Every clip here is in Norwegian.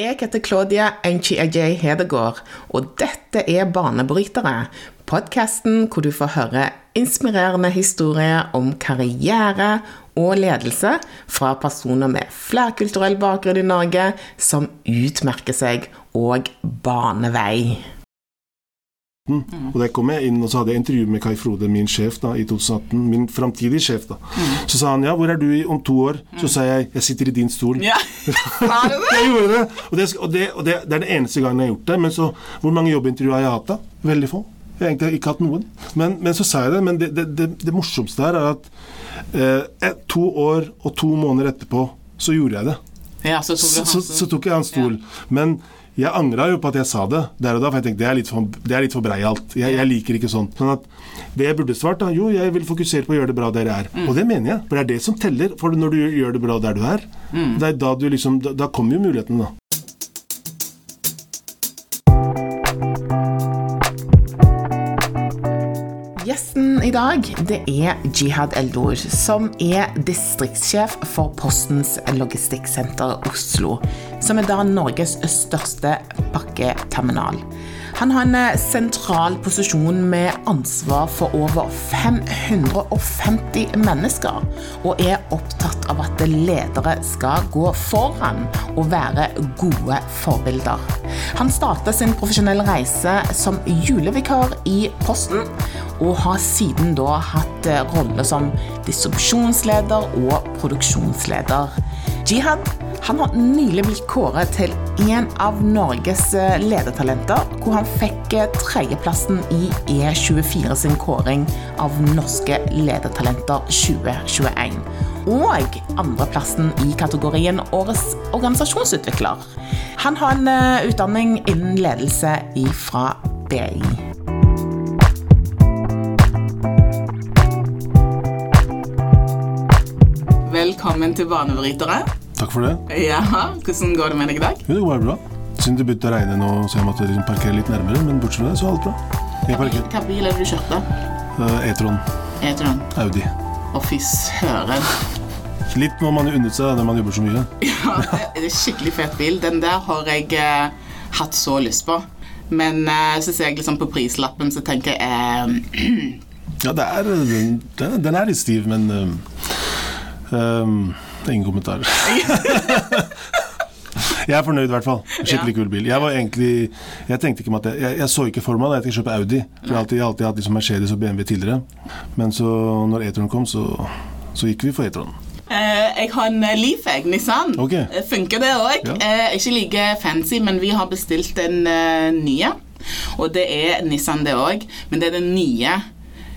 Jeg heter Claudia Enchi-Ajay Hedegaard, og dette er Banebrytere. Podkasten hvor du får høre inspirerende historier om karriere og ledelse fra personer med flerkulturell bakgrunn i Norge som utmerker seg og baner vei. Og der kom jeg inn, og så hadde jeg intervju med Kai Frode, min sjef da, i 2018. Min framtidige sjef. da. Så sa han ja, hvor er du om to år? Så sa jeg jeg sitter i din stol. Ja? Jeg gjorde det! Og, det, og, det, og det, det er den eneste gangen jeg har gjort det. Men så, hvor mange jobbintervju har jeg hatt da? Veldig få. Jeg har egentlig ikke hatt noen. Men, men så sa jeg det. Men det, det, det, det morsomste her er at eh, to år og to måneder etterpå så gjorde jeg det. Ja, så tok Så, så, så tok jeg hans stol. Men jeg angra jo på at jeg sa det der og da, for jeg tenkte det er litt for, det er litt for breialt. Jeg, jeg liker ikke sånt. Sånn at det jeg burde svart, da Jo, jeg vil fokusere på å gjøre det bra der jeg er. Og det mener jeg, for det er det som teller. For når du gjør det bra der du er, det er da du liksom Da, da kommer jo muligheten, da. I dag det er Jihad Eldor, som er distriktssjef for Postens logistikksenter Oslo, som er da Norges største pakketerminal. Han har en eh, sentral posisjon med ansvar for over 550 mennesker, og er opptatt av at ledere skal gå foran og være gode forbilder. Han startet sin profesjonelle reise som julevikar i Posten, og har siden da hatt rolle roller som distribusjonsleder og produksjonsleder. Jihad han har nylig blitt kåret til en av Norges eh, ledertalenter, hvor han fikk eh, tredjeplassen i E24 sin kåring av norske ledertalenter 2021. Og andreplassen i kategorien Årets organisasjonsutvikler. Han har en eh, utdanning innen ledelse fra BI. Velkommen til Banebrytere. Takk for det. Ja, hvordan går det med deg i dag? Jo, det går bra. Siden det begynte å regne nå, så jeg måtte liksom parkere litt nærmere. Men bortsett fra det, så alt bra. Jeg parker. Hvilken bil er det du kjørte? da? E-tron. E-tron. Audi. Å, fy søren. Litt må man jo unne seg når man jobber så mye. Ja, det er skikkelig fet bil. Den der har jeg eh, hatt så lyst på. Men eh, så ser jeg liksom på prislappen, så tenker jeg eh, Ja, det er, den, den er litt stiv, men um, um, ingen kommentarer. jeg er fornøyd, i hvert fall. Skikkelig kul bil. Jeg var egentlig Jeg tenkte ikke jeg, jeg, jeg så ikke for meg da jeg skulle kjøpe Audi. For jeg har alltid, alltid hatt liksom Mercedes og BMW tidligere. Men så når E-tron kom, så, så gikk vi for E-tron. eh, Jeg har en Leaf, jeg. Nissan. Ok. Eh, Funker det òg. Ja. Eh, ikke like fancy, men vi har bestilt en uh, nye. Og det er Nissan, det òg. Men det er den nye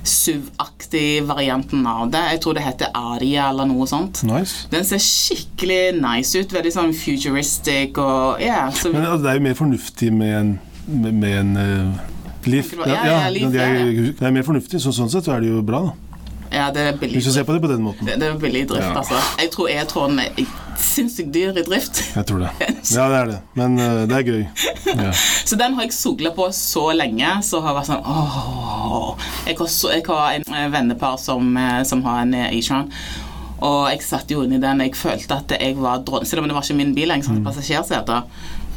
SUV-aktige varianten av det. Jeg tror det heter Aria eller noe sånt. Nice. Den ser skikkelig nice ut. Veldig sånn futuristic og ja, så Men altså, det er jo mer fornuftig med en, med, med en uh, Leaf. Ja, ja, Leaf, det, er, ja, det er mer fornuftig, så sånn sett så er det jo bra, da. ja, det er billig. Hvis du ser på det på den måten. Det, det er billig drift, Ja. altså. Jeg tror E-tråden er sinnssykt dyr i drift. Jeg tror det. Ja, det er det. Men uh, det er gøy. Ja. Så den har jeg sogla på så lenge, så har jeg vært sånn åh. Jeg har, så, jeg har en eh, vennepar som, eh, som har en Ishan. Og jeg satt jo inni den. Jeg følte at jeg var dronning. Selv om det var ikke min bil, jeg, sånn passasjersete.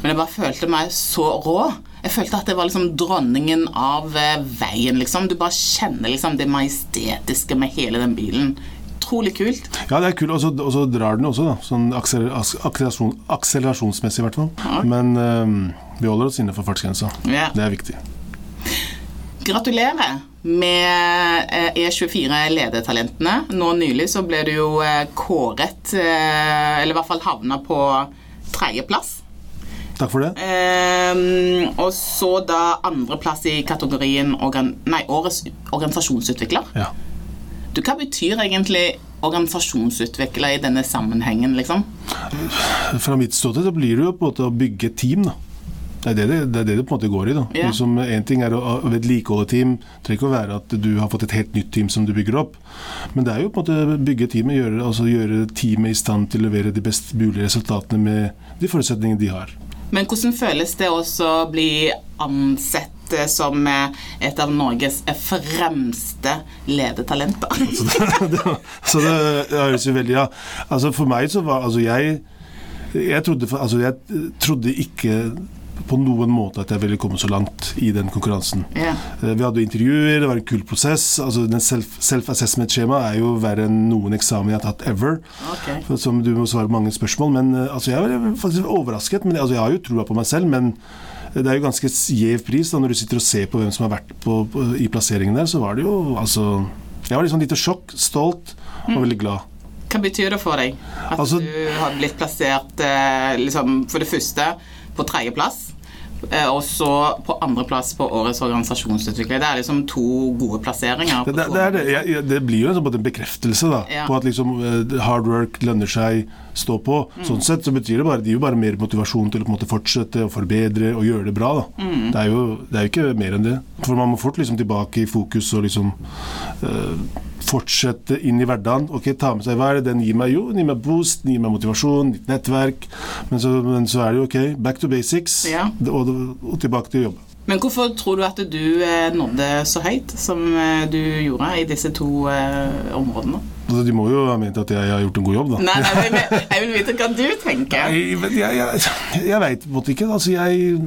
Men jeg bare følte meg så rå. Jeg følte at jeg var liksom dronningen av veien, liksom. Du bare kjenner liksom det majestetiske med hele den bilen. Utrolig kult. Ja, det er kult, og så- drar den også, da. Sånn akselerasjon, akselerasjonsmessig, i hvert fall. Men um, vi holder oss innenfor fartsgrensa. Ja. Det er viktig. Gratulerer med eh, E24 Ledertalentene. Nå nylig så ble du jo eh, kåret, eh, eller i hvert fall havna på tredjeplass. Takk for det. Um, og så da andreplass i kategorien organ nei, Årets organisasjonsutvikler. Ja. Du, Hva betyr egentlig organisasjonsutvikler i denne sammenhengen, liksom? Fra mitt ståsted så blir det jo på en måte å bygge team, da. Det er det det, det, er det, det på en måte går i. da. Ja. Liksom, en ting er å vedlikeholde team. Det trenger ikke å være at du har fått et helt nytt team som du bygger opp. Men det er jo på en måte bygge teamet, gjøre, altså gjøre teamet i stand til å levere de best mulige resultatene med de forutsetningene de har. Men hvordan føles det også å bli ansett som eh, et av Norges fremste ledetalenter. Så det, det, så det høres jo veldig ja. Altså For meg så var Altså jeg Jeg trodde, altså, jeg trodde ikke på noen måte at jeg ville komme så langt i den konkurransen. Eh, Vi hadde intervjuer, det var en kul prosess. altså den self- Self-assessment-skjemaet er jo verre enn noen eksamen jeg har tatt ever. Okay. Som du må svare mange spørsmål. Men eh, altså, jeg var faktisk overrasket. Men, altså, jeg har jo trua på meg selv, men det er jo ganske gjev pris da, når du sitter og ser på hvem som har vært på, på, i plasseringen der. Så var det jo altså Jeg var liksom litt i sjokk, stolt og veldig glad. Hva betyr det for deg at Altså- du har blitt plassert eh, liksom, for det første på tredjeplass, og så på andreplass på årets organisasjonsutvikling? Det er liksom to gode plasseringer. Det, det, det, er det. Blir jo en sånn en bekreftelse da, Ja. på at liksom, eh, hard work lønner seg stå på. Sånn sett så betyr det bare, det gir jo bare mer motivasjon til å måte fortsette og forbedre og gjøre det bra. Det, er jo, det er jo ikke mer enn det. For man må fort liksom tilbake i fokus og liksom eh, fortsette inn i hverdagen. Ok, ta med seg hva er det den gir meg? Jo, den gir meg boost, den gir meg motivasjon, nytt nettverk. Men så, men så er det jo ok, back to basics Ja. og, og tilbake til jobb. Men hvorfor tror du at du eh, nådde så høyt som eh, du gjorde i disse to eh, områdene? Altså, de må jo ha ment at jeg har gjort en god jobb, da. Nei, nei, jeg vil, jeg vil vite hva du tenker. Nei, men jeg, jeg, jeg veit ikke. Altså, jeg,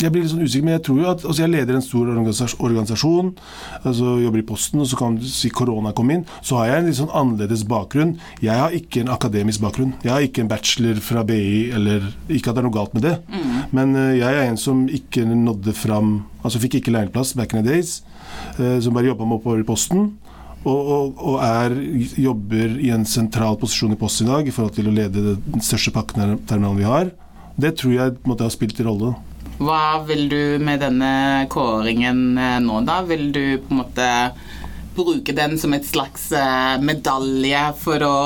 jeg blir litt sånn usikker, men jeg tror jo at altså, Jeg leder en stor organisasjon, altså jobber i Posten, og så kan du si korona kom inn. Så har jeg en litt sånn annerledes bakgrunn. Jeg har ikke en akademisk bakgrunn. Jeg har ikke en bachelor fra BI, eller Ikke at det er noe galt med det, men eh, jeg er en som ikke nådde fram Altså fikk ikke læreplass back in the days, eh, som bare jobba meg oppover i Posten. Og, og, og er, jobber i en sentral posisjon i Post i dag i forhold til å lede den største pakketerminalen vi har. Det tror jeg måtte, har spilt en rolle. Hva vil du med denne kåringen eh, nå, da? Vil du på en måte bruke den som et slags eh, medalje for å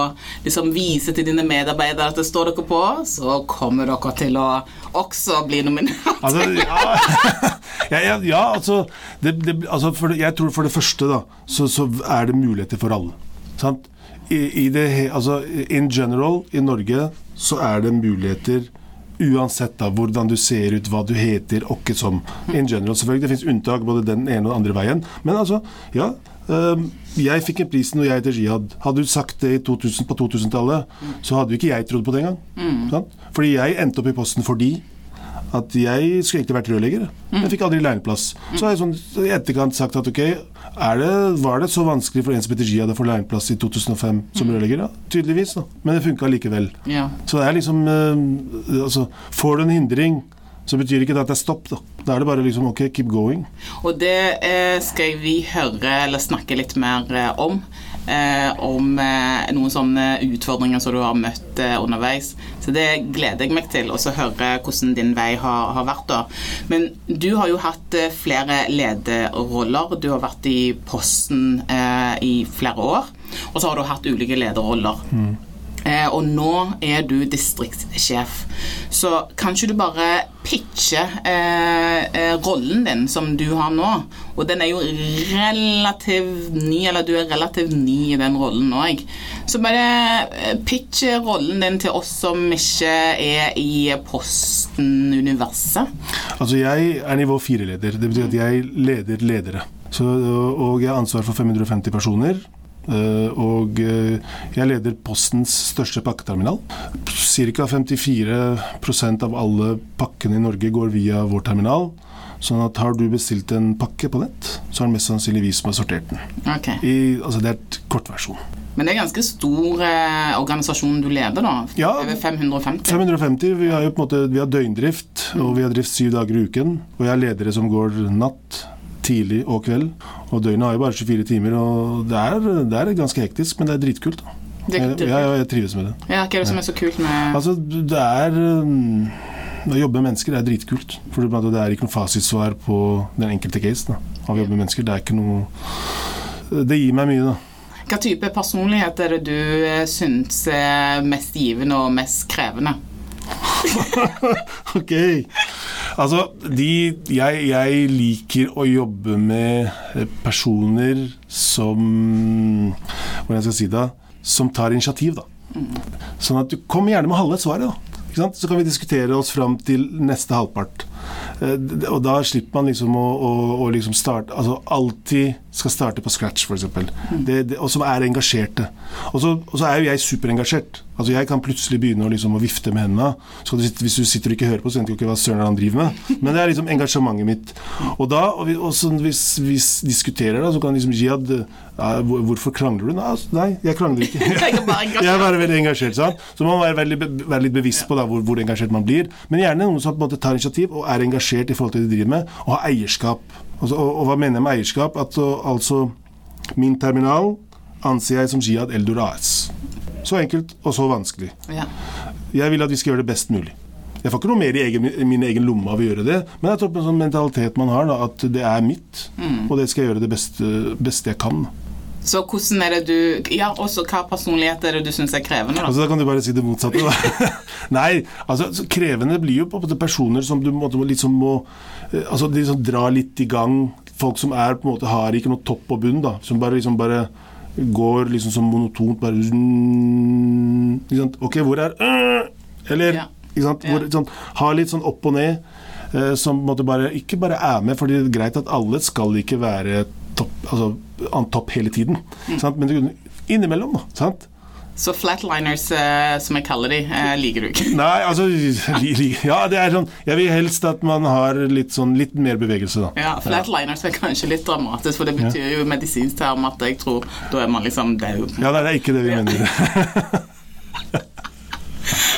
liksom vise til dine medarbeidere at det står dere på, så kommer dere til å også bli nominert? Altså, ja, ja, ja, ja altså, det, det, altså for, Jeg tror for det første da, så, så er det muligheter for alle. Sant? I, i det, altså, in general, i Norge, så er det muligheter Uansett da, hvordan du ser ut, hva du heter, og ikke som. In general, selvfølgelig. Det fins unntak både den ene og den andre veien. Men altså, ja. Um, jeg fikk en pris når jeg heter Jihad. Hadde du sagt det i 2000, på 2000-tallet, så hadde jo ikke jeg trodd på det engang. Sant? Fordi jeg endte opp i posten fordi at jeg skulle egentlig vært rørlegger. Jeg fikk aldri lærlingplass. Så har jeg sånn i etterkant sagt at ok, er det, var det så vanskelig for en som heter Jihad å få lærlingplass i 2005 som rørlegger? Ja, tydeligvis. da. Men det funka likevel. Ja. Så det er liksom eh, altså, Får du en hindring, så betyr ikke det at det er stopp. Da Da er det bare liksom ok, keep going. Og det eh, skal vi høre eller snakke litt mer eh, om. Eh, om eh, noen sånne utfordringer som du har møtt eh, underveis. Så det gleder jeg meg til, så høre hvordan din vei har, har vært. da. Men du har jo hatt flere lederroller. Du har vært i Posten i flere år, og så har du hatt ulike lederroller. Eh, og nå er du distriktssjef. Så kan ikke du bare pitche eh, eh, rollen din som du har nå? Og den er jo relativt ny, eller du er relativt ny i den rollen òg. Så bare pitch rollen din til oss som ikke er i Posten-universet. Altså Jeg er nivå fire-leder. Det betyr at jeg leder ledere. Så, og jeg har ansvar for 550 personer. Eh, Og eh, jeg leder Postens største pakketerminal. Ca. 54% av alle pakkene i Norge går via vår terminal. Sånn at har du bestilt en pakke på nett, så er det mest sannsynlig vi som har sortert den. Ok. I, altså Det er et kortversjon. Men det er en ganske stor eh, organisasjon du leder, da. Ja. Over 550. 550. Vi har jo på en måte Vi har døgndrift, og vi har drift syv dager i uken. Og jeg har ledere som går natt, tidlig og kveld. Og døgnet har jo bare 24 timer, og det er, det er ganske hektisk, men det er dritkult. da. Det- Jeg, jeg, jeg trives med det. Ja, hva er det som er så kult med Altså, det er um, Å jobbe med mennesker er dritkult. For det det er ikke noe fasitsvar på den enkelte case. da. Av å jobbe med mennesker. Det er ikke noe Det gir meg mye, da. Hva type personlighet er det du eh, syns er mest givende og mest krevende? Ok. Altså, de jeg, jeg liker å jobbe med personer som Hvordan skal jeg si det? Som tar initiativ, da. Sånn at du kommer gjerne med halve svaret, da. Så kan vi diskutere oss fram til neste halvpart. Eh, Og da slipper man liksom å, å, å liksom starte Altså alltid skal starte på scratch, f.eks. Det, og som er engasjerte. Og så, er jo jeg superengasjert. Altså Jeg kan plutselig begynne å, liksom, å vifte med hendene. Så du hvis du sitter og ikke hører på, så vet du ikke hva søren han driver med. Men det er liksom engasjementet mitt. Og da, og vi, også, hvis vi diskuterer da, så kan liksom Jihad ja, Hvorfor krangler du? Nei, altså, jeg krangler ikke. Jeg er bare veldig engasjert. sant? Så man må være, veldig, være litt bevisst på da, hvor, hvor engasjert man blir. Men gjerne noen som på en måte tar initiativ og er engasjert i forhold til det de driver med, og ha eierskap. Altså, og, og hva mener jeg med eierskap? At uh, altså Min terminal anser jeg som Jihad Eldor AS. Så enkelt og så vanskelig. Ja. Jeg vil at vi skal gjøre det best mulig. Jeg får ikke noe mer i egen, min egen lomme av å gjøre det, men jeg tror på en sånn mentalitet man har, da, at det er mitt, og det skal jeg gjøre det beste, beste jeg kan. Så hvordan er det du Ja, også hva personlighet er det du syns er krevende, da? Altså Da kan du bare si det motsatte. Da. Nei, altså krevende blir jo på en måte personer som du må, liksom må Altså de liksom drar litt i gang. Folk som er på en måte har ikke noe topp og bunn, da. Som bare liksom bare går liksom som monotont bare sant? Ok, hvor er øh? Eller Ja. ikke sant? Hvor, sånn, Har litt sånn opp og ned. eh, som måte bare, ikke bare er med, for det er greit at alle skal ikke være altså, on top hele tiden. Mm. Sant? Men innimellom, da. sant? Så flatliners, eh, som jeg kaller de, eh, liker du ikke? Nei, altså li, li, Ja, det er sånn Jeg vil helst at man har litt sånn litt mer bevegelse, da. Ja, Flatliners er kanskje litt dramatisk, for det betyr jo medisinsk term at jeg tror da er man liksom død. Ja, nei, det er ikke det vi mener.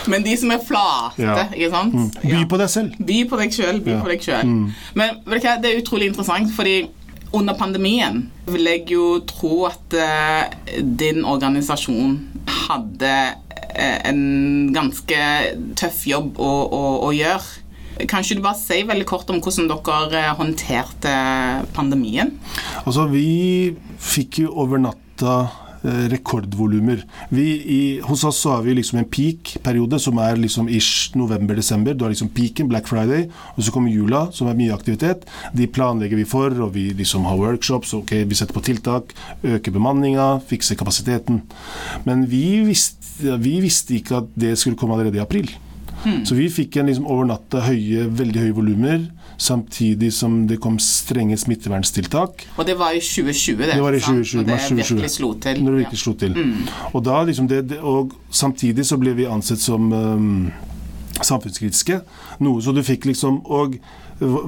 Men de som er flate, Ja. ikke sant? By på deg selv. By på deg sjøl, by Ja. Mm. på deg sjøl. Men du hva, det er utrolig interessant, fordi under pandemien vil jeg jo tro at eh, din organisasjon hadde eh, en ganske tøff jobb å, å, å gjøre. Kanskje du bare si veldig kort om hvordan dere eh, håndterte pandemien? Altså, vi fikk jo over natta rekordvolumer. Vi i, hos oss så har vi liksom en peak-periode som er liksom ish november-desember. Du har liksom peaken, Black Friday, og så kommer jula, som er mye aktivitet. De planlegger vi for, og vi liksom har workshops, ok, vi setter på tiltak, øker bemanninga, fikser kapasiteten. Men vi visste, vi visste ikke at det skulle komme allerede i april. Så vi fikk en liksom over natta høye, veldig høye volumer, samtidig som det kom strenge smitteverntiltak. Og det var i 2020, det. Det var i sant? 2020, Når det 2020. virkelig slo til. Når det virkelig slo til. Og, da liksom det, det, og samtidig så ble vi ansett som um, samfunnskritiske. Noe så du fikk liksom Og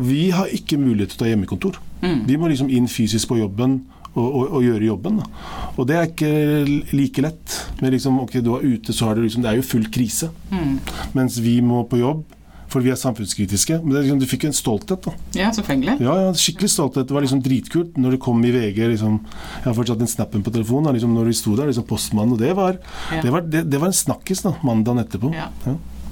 vi har ikke mulighet til å ta hjemmekontor. Vi må liksom inn fysisk på jobben og, og, og gjøre jobben. Da. Og det er ikke like lett. Men liksom, ok, du er ute, så har du liksom Det er jo full krise. Mens vi må på jobb. For vi er samfunnskritiske. Men det liksom, du fikk en stolthet. da. ja, selvfølgelig. Ja, ja, skikkelig stolthet. Det var liksom dritkult når det kom i VG. liksom, Jeg har fortsatt den snappen på telefonen liksom, når vi sto der, liksom postmannen. Og det var, Ja. det var, det, det var en snakkis da, mandagen etterpå. Ja.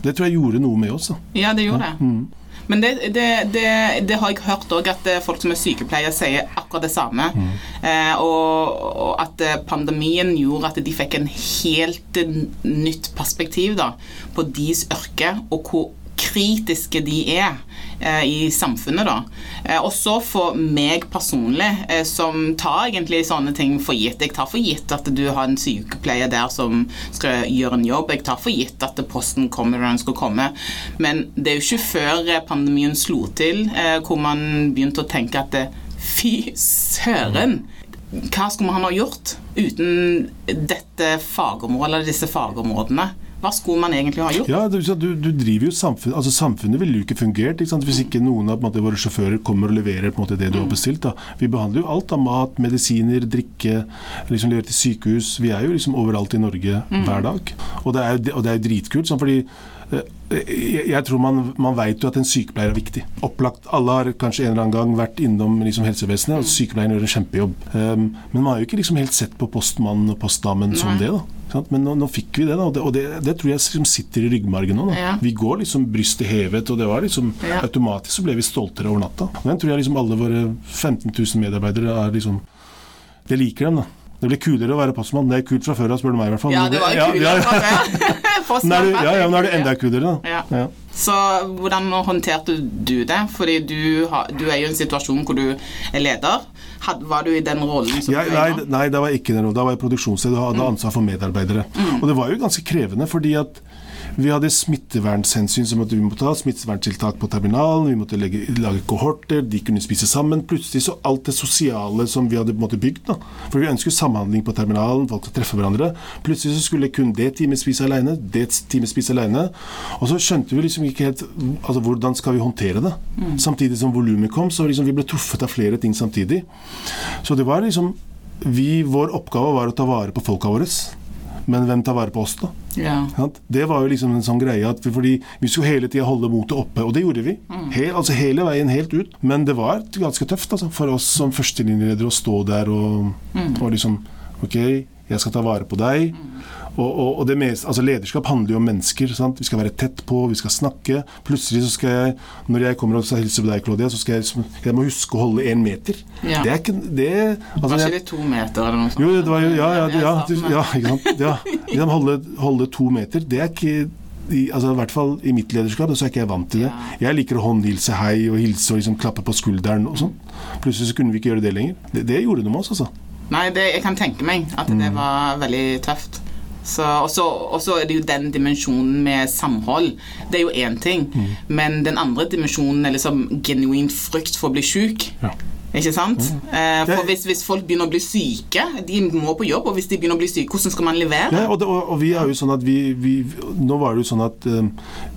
Det tror jeg gjorde noe med oss. da. Ja, det gjorde det. Mm. Men det, det, det, det har jeg hørt òg, at eh, folk som er sykepleiere sier akkurat det samme. Mm. Eh, og, og at eh, pandemien gjorde at de fikk en helt nytt perspektiv da, på deres yrke, og hvor kritiske de er eh, i samfunnet. da. Eh, og så for meg personlig, eh, som tar egentlig sånne ting for gitt Jeg tar for gitt at du har en sykepleier der som skal gjøre en jobb. Jeg tar for gitt at posten kommer når den skal komme. Men det er jo ikke før pandemien slo til, hvor man begynte å tenke at fy søren! Hva skulle man ha gjort uten dette fagområdet, eller disse fagområdene? Hva skulle man egentlig ha gjort? Ja, du, du, du driver jo samfunn, altså Samfunnet ville jo ikke fungert ikke hvis ikke noen av måte, våre sjåfører kommer og leverer måte, det du har bestilt. da. Vi behandler jo alt av mat, medisiner, drikke, liksom leverer til sykehus. Vi er jo liksom overalt i Norge hver dag. Og det er jo, dritkult, sånn, fordi eh, jeg, tror Man, man vet jo at en sykepleier er viktig. Opplagt, Alle har kanskje en eller annen gang vært innom liksom, helsevesenet, og sykepleieren gjør en kjempejobb. Um, men man har jo ikke liksom helt sett på postmannen og postdamen som det. da. Men nå, nå fikk vi det, da, og det, og det, det tror jeg liksom sitter i ryggmargen nå. Ja. Vi går liksom brystet hevet, og det var liksom Ja. automatisk så ble vi stoltere over natta. Og den tror jeg liksom alle våre 15 000 medarbeidere er liksom Det liker dem, da. Det blir kulere å være postmann. Det er kult fra før av, spør du meg i hvert fall. Ja, det var kult. ja, ja. Nå det- ja, ja, men nå er det enda kulere, da. Ja. Ja. Så hvordan håndterte du det? Fordi du, har, du er jo i en situasjon hvor du er leder. Had, var du i den rollen som du nei, nei, da var jeg ikke den rollen. Da var jeg produksjonsleder og hadde ansvar for medarbeidere. Og det var jo ganske krevende, fordi at Vi hadde smittevernhensyn som vi måtte ta, smitteverntiltak på terminalen, vi måtte legge, lage kohorter, de kunne spise sammen. Plutselig så alt det sosiale som vi hadde måte bygd, da. for vi ønsket samhandling på terminalen, folk skal treffe hverandre. Plutselig så skulle kun det teamet spise alene, det teamet spise alene. Og så skjønte vi liksom ikke helt altså, hvordan skal vi håndtere det. Mm. Samtidig som volumet kom, så liksom vi ble truffet av flere ting samtidig. Så det var liksom vi, Vår oppgave var å ta vare på folka våre. Men hvem tar vare på oss, da? Ja. Det var jo liksom en sånn greie at vi, fordi vi skulle hele tida holde motet oppe, og det gjorde vi. Mm. Hel, altså Hele veien helt ut. Men det var ganske tøft altså, for oss som førstelinjeledere å stå der og, mm. og liksom Ok, jeg skal ta vare på deg. Mm. Og, og, og mest, altså Lederskap handler jo om mennesker. Sant? Vi skal være tett på, vi skal snakke. Plutselig så skal jeg, når jeg kommer og skal hilse på deg, Claudia, så skal jeg, jeg må huske å holde én meter. Ja. Det er ikke det, altså, Var ikke det to meter eller noe sånt? Jo, det var jo, ja, ja, ja, ja, ikke sant. Ja, holde, holde to meter, det er ikke i, altså, i hvert fall i mitt lederskap så er ikke jeg vant til det. Jeg liker å håndhilse hei og hilse og liksom klappe på skulderen og sånn. Plutselig så kunne vi ikke gjøre det lenger. Det, det gjorde det med oss, altså. Nei, det, jeg kan tenke meg at det mm. var veldig tøft. Og så er det jo den dimensjonen med samhold. Det er jo én ting. Mm. Men den andre dimensjonen er liksom genuint frykt for å bli sjuk. Ja. Ikke sant? Mm. Eh, for hvis, hvis, folk begynner å bli syke De må på jobb, og hvis de begynner å bli syke, hvordan skal man levere? Ja, og, det, og, og vi er jo sånn at vi, vi, Nå var det jo sånn at um,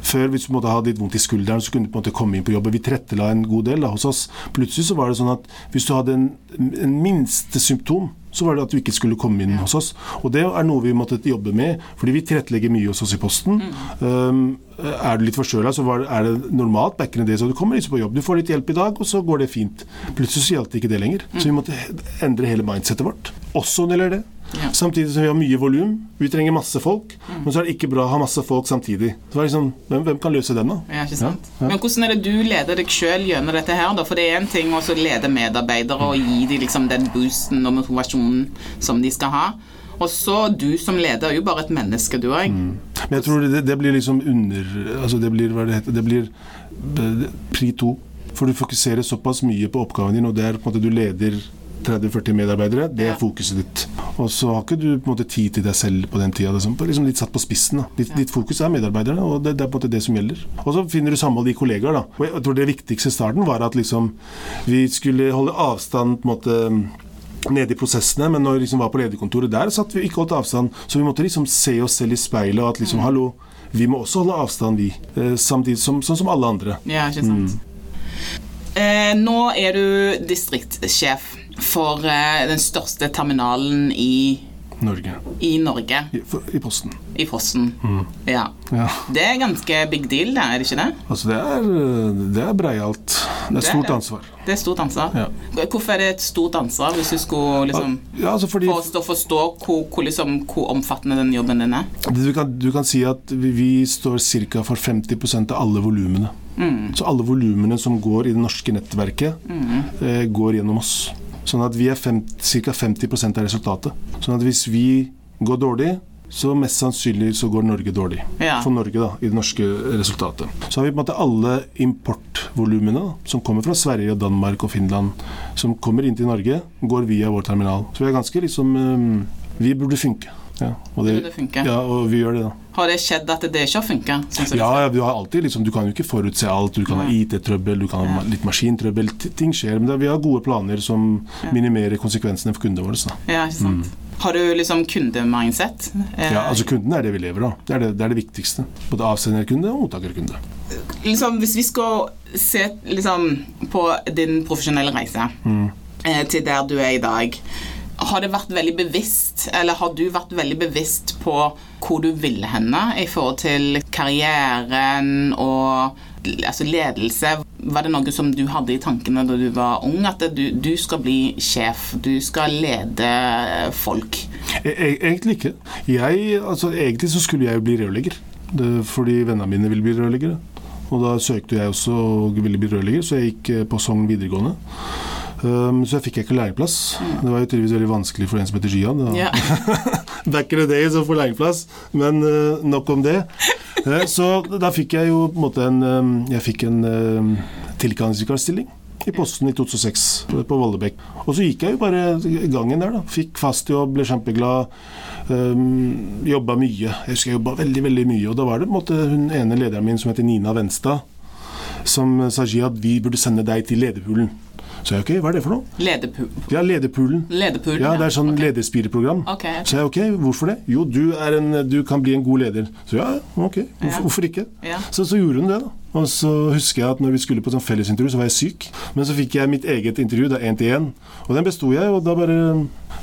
før, hvis du måtte ha litt vondt i skulderen, så kunne du på en måte komme inn på jobb. Vi trettela en god del da, hos oss. Plutselig så var det sånn at hvis du hadde en, en minste symptom så var det at du ikke skulle komme inn hos oss. Og det er noe vi måtte jobbe med, fordi vi tilrettelegger mye hos oss i Posten. Mm. Um, er du litt forkjøla, så det, er det normalt back in the så du kommer liksom på jobb. Du får litt hjelp i dag, og så går det fint. Plutselig så gjaldt det ikke det lenger. Så vi måtte endre hele mindsettet vårt. Også når det gjelder det. Ja. Samtidig som vi har mye volum. Vi trenger masse folk. Mm. Men så er det ikke bra å ha masse folk samtidig. Liksom, hvem, hvem, kan løse den, da? Ja, ikke sant? Ja, Men hvordan er det du leder deg sjøl gjennom dette her, da? For det er en ting å lede medarbeidere og gi dem liksom den boosten og motivasjonen som de skal ha. Og så du som leder er jo bare et menneske, du òg. Mm. Men jeg tror det, det, blir liksom under Altså det blir hva det heter Det blir pri to. For du fokuserer såpass mye på oppgaven din, og det er på en måte du leder 30-40 medarbeidere. Det er fokuset ditt. Og så har ikke du på en måte tid til deg selv på den tida. Liksom, liksom litt satt på spissen. Ditt, ditt, fokus er medarbeiderne, og det, det, er på en måte det som gjelder. Og så finner du samhold i kollegaer. da. Og jeg tror Det viktigste i starten var at liksom, vi skulle holde avstand på en måte nede i prosessene, men når vi liksom var på lederkontoret der, satt vi ikke holdt avstand. Så vi måtte liksom se oss selv i speilet og at liksom, mm. hallo, vi må også holde avstand, vi. Eh, samtidig som, sånn som alle andre. Ja, ikke sant. Mm. Eh, nå er du distriktssjef for eh, den største terminalen i Norge. I Norge. I, I Posten. I Posten, mm. ja. ja. Det er ganske big deal, det, er det ikke det? Altså, det er, det er breialt. Det er det stort er ansvar. Det er stort ansvar. Ja. Hvorfor er det et stort ansvar, hvis du skulle liksom ja, altså fordi, forstå, forstå hvor, hvor, liksom, hvor, omfattende den jobben din er? Du kan, du kan si at vi, vi står ca. for 50% av alle volumene. Mm. Så alle volumene som går i det norske nettverket, mm. eh, går gjennom oss. Sånn at vi er ca. 50% av resultatet. Sånn at hvis vi går dårlig, så mest sannsynlig så går Norge dårlig. Ja. For Norge, da, i det norske resultatet. Så har vi på en måte alle importvolumene som kommer fra Sverige, Danmark og Finland, som kommer inn til Norge, går via vår terminal. Så vi er ganske liksom Vi burde funke. Ja, og, det, det ja, og vi gjør det, da. Har det skjedd at det ikke har funka? Ja, ja, du har alltid liksom, Du kan jo ikke forutse alt. Du kan ha IT-trøbbel, du kan ha litt maskintrøbbel. Ting skjer. Men vi har gode planer som minimerer konsekvensene for kundene våre. Ja, ikke sant. Mm. Har du liksom kundemindset? Ja, altså kunden er det vi lever av. Det er det, det, er det viktigste. Både avsenderkunde og mottakerkunde. Liksom, hvis vi skal se liksom, på din profesjonelle reise mm. eh, til der du er i dag har det vært veldig bevisst, eller har du vært veldig bevisst på hvor du ville henne i forhold til karrieren og altså ledelse? Var det noe som du hadde i tankene da du var ung, at du, du skal bli sjef, du skal lede folk? E, e egentlig ikke. Jeg, altså, egentlig så skulle jeg jo bli rørlegger, fordi vennene mine ville bli rørleggere. Og da søkte jeg også og ville bli rørlegger, så jeg gikk på Sogn videregående. Um, så jeg fikk ikke lærlingplass. Det var jo tydeligvis veldig vanskelig for en som heter Gian. Yeah. Back in the days å få lærlingplass, men uh, nok om det. Uh, så da fikk jeg jo på en måte en um, Jeg fikk en um, tilkallingsvikarstilling i Posten i 2006, på Vollebekk. Og så gikk jeg jo bare gangen der, da. Fikk fast jobb, ble kjempeglad. Um, jobba mye. Jeg husker jeg jobba veldig, veldig mye. Og da var det på en måte hun ene lederen min som heter Nina Venstad, som sa at vi burde sende deg til lederpoolen. Så jeg ok, hva er det for noe? Lederpool. Ja. Lederpoolen, Ja, det er sånn okay. lederspireprogram. Ok. Så jeg ok, hvorfor det? Jo, du, en, du kan bli en god leder. Så ja, ok, hvorfor, hvorfor ikke? Ja. Så, så gjorde hun det, da. Og så husker jeg at når vi skulle på sånn fellesintervju, så var jeg syk. Men så fikk jeg mitt eget intervju, da én til én. Og den besto jeg, og da bare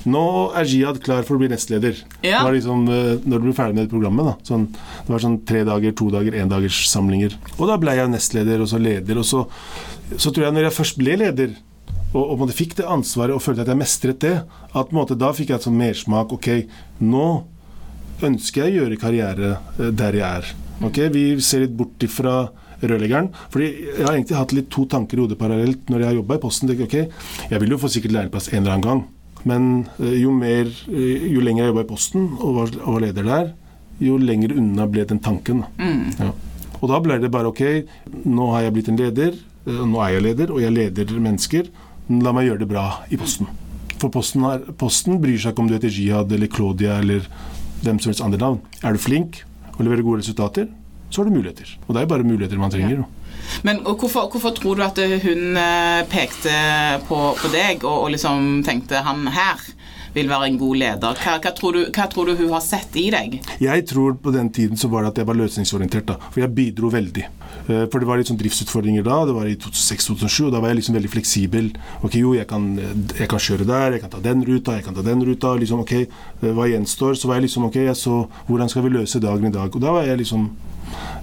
Nå er Jihad klar for å bli nestleder. Ja. Det var liksom, eh, når du ble ferdig med programmet. da. Sånn, det var sånn tre dager, to dager, én dagers samlinger. Og da ble jeg nestleder, og så leder. Og så, så tror jeg når jeg først ble leder, og, og fikk det ansvaret og følte at jeg mestret det, at måte da fikk jeg et sånn mersmak. Ok, nå ønsker jeg å gjøre karriere eh, der jeg er. Ok, Vi ser litt bort ifra rørleggeren. fordi Jeg har egentlig hatt litt to tanker i hodet parallelt når jeg har jobba i Posten. jeg, ok, Jeg vil jo få sikkert lærlingplass en eller annen gang, men eh, jo, mer, eh, jo lenger jeg jobba i Posten og var, og var leder der, jo lenger unna ble den tanken. Mm. Ja. Og da ble det bare ok, nå har jeg blitt en leder, nå er jeg leder, og jeg leder mennesker. La meg gjøre det bra i Posten. For Posten, har, posten bryr seg ikke om du heter Jihad eller Claudia eller hvem som helst andre navn. Er du flink og leverer gode resultater, så har du muligheter. Og det er jo bare muligheter man trenger. Ja. Men hvorfor, hvorfor tror du at hun eh, pekte på, på deg og, og liksom tenkte han her vil være en god leder? Hva, hva, tror du, hva tror du hun har sett i deg? Jeg tror på den tiden så var det at jeg var løsningsorientert. da, For jeg bidro veldig. Eh, For det var litt sånn driftsutfordringer da. Det var i 2006-2007, og da var jeg liksom veldig fleksibel. Ok, jo, jeg kan, jeg kan kjøre der, jeg kan ta den ruta, jeg kan ta den ruta. liksom, ok, eh, Hva gjenstår? Så var jeg liksom ok, jeg så hvordan skal vi løse dagen i dag? Og da var jeg liksom eh,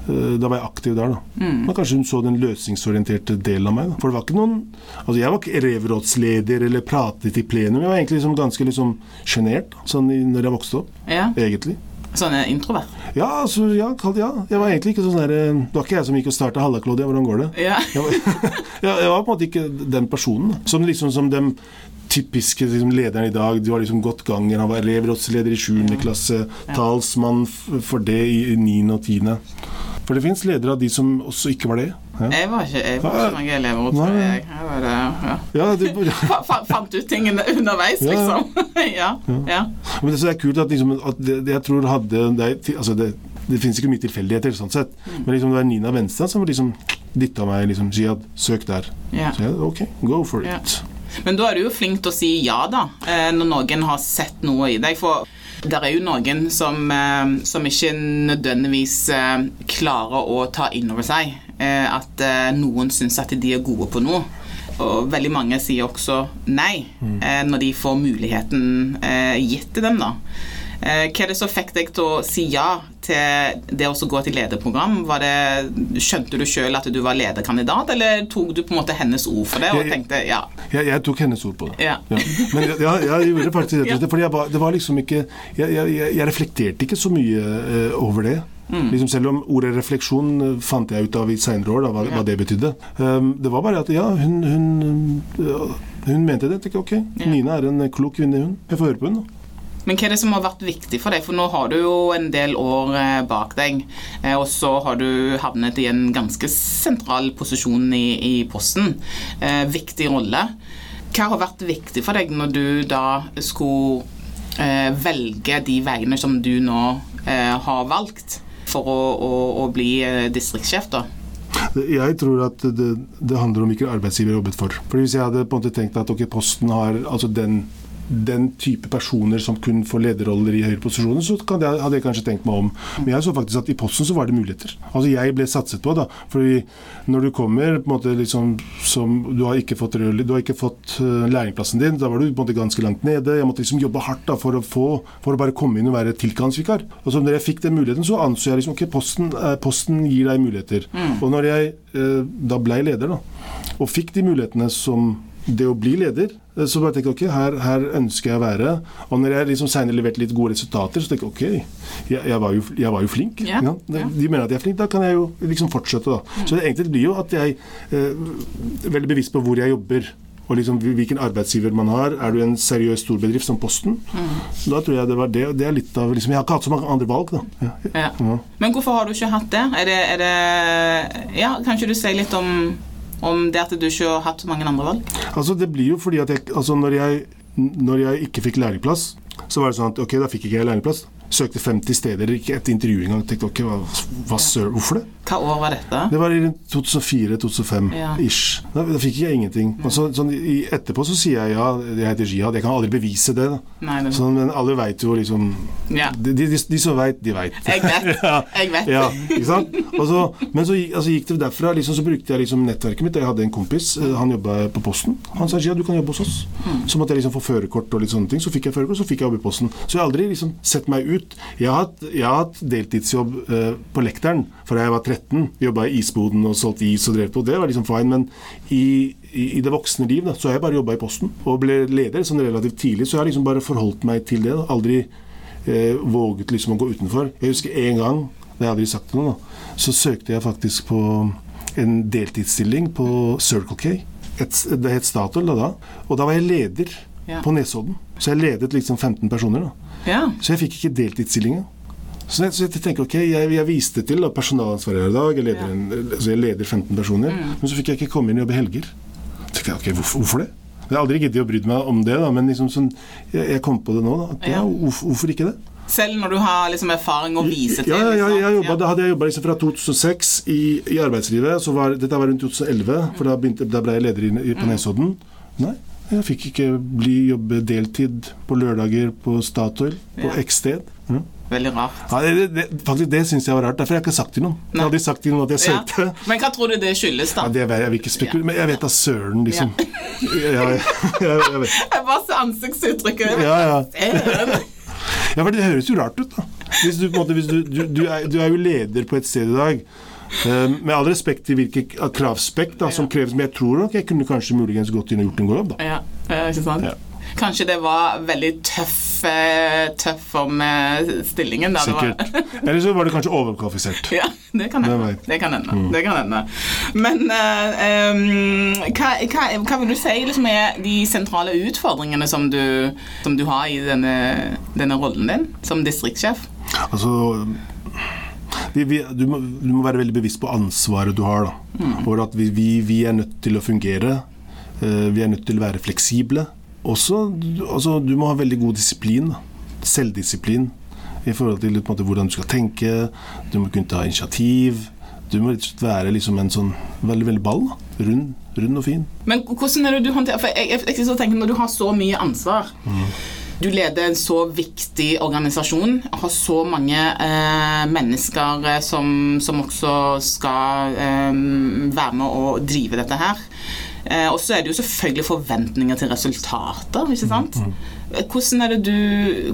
da var jeg aktiv der, da. Men kanskje hun så den løsningsorienterte delen av meg. da. For det var ikke noen Altså, jeg var ikke elevrådsleder eller pratet i plenum. Jeg var egentlig liksom ganske liksom sjenert sånn når jeg vokste opp. Ja, Egentlig. Sånn eh, introvert? Ja, altså, ja, ja. Jeg var egentlig ikke sånn der eh, Det var ikke jeg som gikk og starta Halla, Claudia, hvordan går det? Ja. Jeg var, jeg var på en måte ikke den personen. Som liksom som den typiske liksom, lederen i dag. Du har liksom gått gangen. Han var elevrådsleder i 7. klasse. Talsmann for det i i 9. og 10. For det fins ledere av de som også ikke var det. Ja, Jeg var ikke, jeg var ikke noen tror jeg. jeg var det, ja. ja, det, Fa- fa- Fant ut tingene underveis, Ja. liksom. ja. ja. Men det, er kult at, liksom, at det, det jeg tror hadde det, altså det, det finnes ikke mye tilfeldigheter, sånn sett. Men liksom det var Nina Venstad som liksom dytta meg liksom, Jihad, søk der. ja. Så jeg, ok, go for it. Men da er du jo flink til å si ja, da, eh, når noen har sett noe i deg. For det er jo noen som, eh, som ikke nødvendigvis eh, klarer å ta inn over seg at noen syns at de er gode på noe. Og veldig mange sier også nei eh, når de får muligheten gitt til dem, da. Hva er det som fikk deg til å si ja til det å gå til lederprogram? Var det, skjønte du sjøl at du var lederkandidat, eller tok du på en måte hennes ord for det og Jeg- tenkte ja? Jeg, jeg tok hennes ord på det. Ja. Men jeg, jeg gjorde faktisk rett og slett, Fordi var, det var liksom ikke Jeg, reflekterte ikke så mye uh, over det. Mm. Liksom selv om ordet refleksjon eh, fant jeg ut av i seinere år, da, hva, Ja. hva det betydde. Um, det var bare at ja, hun, hun, ja, hun mente det. Tenkte, ok, Ja. Nina er en klok kvinne, hun. Jeg får høre på hun. Men hva er det som har vært viktig for deg? For nå har du jo en del år eh, bak deg, eh, og så har du havnet i en ganske sentral posisjon i, i Posten. Eh, viktig rolle. Hva har vært viktig for deg når du da skulle velge de veiene som du nå har valgt for å, å, å bli distriktssjef, da? Jeg tror at det, det handler om hvilken arbeidsgiver jeg jobbet for. Fordi Hvis jeg hadde på en måte tenkt at ok, Posten har altså den, den type personer som kun får lederroller i høyere posisjoner, så kan det, hadde jeg kanskje tenkt meg om. Men jeg så faktisk at i Posten så var det muligheter. Altså Jeg ble satset på, da. Fordi når du kommer på en måte liksom som Du har ikke fått, rød- du har ikke fått eh, lærlingplassen din, da var du på en måte ganske langt nede. Jeg måtte liksom jobbe hardt da for å få For å bare komme inn og være tilkallingsvikar. Og så når jeg fikk den muligheten, så anså jeg liksom ok, Posten, eh, posten gir deg muligheter. Og når jeg eh, da blei leder, da, og fikk de mulighetene som det å bli leder, eh, så bare tenkte jeg ok, her, her ønsker jeg å være. Og når jeg liksom senere leverte litt gode resultater, så tenkte jeg ok, jeg, jeg, var, jo, jeg var jo flink. Ja, Ja, de, mener at jeg er flink, da kan jeg jo liksom fortsette. da. Så det egentlig blir jo at jeg eh, veldig bevisst på hvor jeg jobber. Og liksom hvilken arbeidsgiver man har. Er du en seriøs storbedrift som Posten? Da tror jeg det var det. Det er litt av liksom, Jeg har ikke hatt så mange andre valg, da. Ja. Ja. Ja. Men hvorfor har du ikke hatt det? Er det, er det Ja, kan ikke du si litt om Om det at du ikke har hatt så mange andre valg? Altså, det blir jo fordi at jeg Altså, når jeg, når jeg ikke fikk læreplass, så var det sånn at ok, da fikk ikke jeg lærlingplass. Søkte 50 steder, ikke et intervju engang. Tenkte ok, hva, hva sør, hvorfor det? Hva år var dette? Det var i 2004-2005 Ja. Da, da fikk jeg ingenting. Og så, sånn, i, etterpå så sier jeg ja, jeg heter Jihad. Jeg kan aldri bevise det. Nei, det Sånn, men alle veit jo liksom Ja. De, de, de, de som veit, de veit. Jeg vet. ja. Jeg vet. Ja, ikke sant? Så, men så altså, gikk det derfra, liksom, så brukte jeg liksom nettverket mitt. Jeg hadde en kompis, eh, han jobba på Posten. Han sa Jihad, du kan jobbe hos oss. Så måtte jeg liksom få førerkort og litt sånne ting. Så fikk jeg førerkort, så fikk jeg jobb i Posten. Så jeg har aldri liksom sett meg ut. Jeg har hatt, jeg har hatt deltidsjobb eh, på Lekteren fra jeg var 13. Jobba i isboden og solgt is og drev på. Det var liksom fine. Men i, i, i det voksne liv da, så har jeg bare jobba i Posten. Og ble leder sånn relativt tidlig, så jeg har liksom bare forholdt meg til det. Da. Aldri eh, våget liksom å gå utenfor. Jeg husker en gang, det har jeg aldri sagt til noen, da, så søkte jeg faktisk på en deltidsstilling på Circle K. Et, det het Statoil da, da. Og da var jeg leder Ja. på Nesodden. Så jeg ledet liksom 15 personer. da. Ja. Så jeg fikk ikke deltidsstillinga. Så så jeg tenker ok, jeg, jeg viste til da, personalansvaret her i dag, jeg leder, Mm. en, altså jeg leder 15 personer, men så fikk jeg ikke komme inn og jobbe helger. Så tenkte jeg ok, hvorfor, hvorfor det? Jeg har aldri giddet å bry meg om det, da, men liksom sånn, jeg, jeg kom på det nå. da, ja, hvorfor, hvorfor ikke det? Selv når du har liksom erfaring å vise til? Ja, ja, ja, liksom. jobbet, Da hadde jeg jobba liksom fra 2006 i, i arbeidslivet. Så var, dette var rundt 2011, for da, begynte, da ble jeg leder i, i, Mm. på Nesodden. Nei, jeg fikk ikke bli jobbe deltid på lørdager på Statoil, på Ja. X sted. Mm. Veldig rart. Ja, det, det, faktisk, det syns jeg var rart. Derfor har jeg ikke sagt til noen. Nei. Jeg hadde sagt til noen at jeg Ja. Men hva tror du det skyldes, da? Ja, det vet jeg, jeg vil ikke spekulere, men jeg vet da søren, liksom. Ja, jeg, vet. Jeg bare ansiktsuttrykket. Ja, ja. Ja, for det høres jo rart ut, da. Hvis du, måte, hvis du, du, du, er, du er jo leder på et sted i dag. Eh, med all respekt til hvilke kravspekk da, som kreves, men jeg tror nok jeg kunne kanskje muligens gått inn og gjort en god jobb. da. Ja, ikke sant? Ja. Kanskje det var veldig tøff, eh, tøff om eh, stillingen. Da. Det var- Sikkert. Eller så var det kanskje overkvalifisert. Ja, det kan hende. Det kan hende. Mm. Det kan hende. Men uh, um, hva, hva, hva vil du si liksom, er de sentrale utfordringene som du, som du har i denne, denne rollen din som distriktssjef? Altså vi, vi, du, må, du må være veldig bevisst på ansvaret du har. Da. For at vi, vi, vi er nødt til å fungere. Eh, vi er nødt til å være fleksible. Også, du- altså, du må ha veldig god disiplin. Selvdisiplin i forhold til måte, hvordan du skal tenke. Du må kunne ta initiativ. Du må være liksom en sånn veldig, veldig ball. Rund, rund og fin. Men hvordan er det du håndterer For jeg, jeg, jeg, jeg tenker Når du har så mye ansvar Du leder en så viktig organisasjon, har så mange eh, mennesker eh, som, som også skal eh, være med å drive dette her. Eh, og så er det jo selvfølgelig forventninger til resultater, ikke sant? Hvordan er du,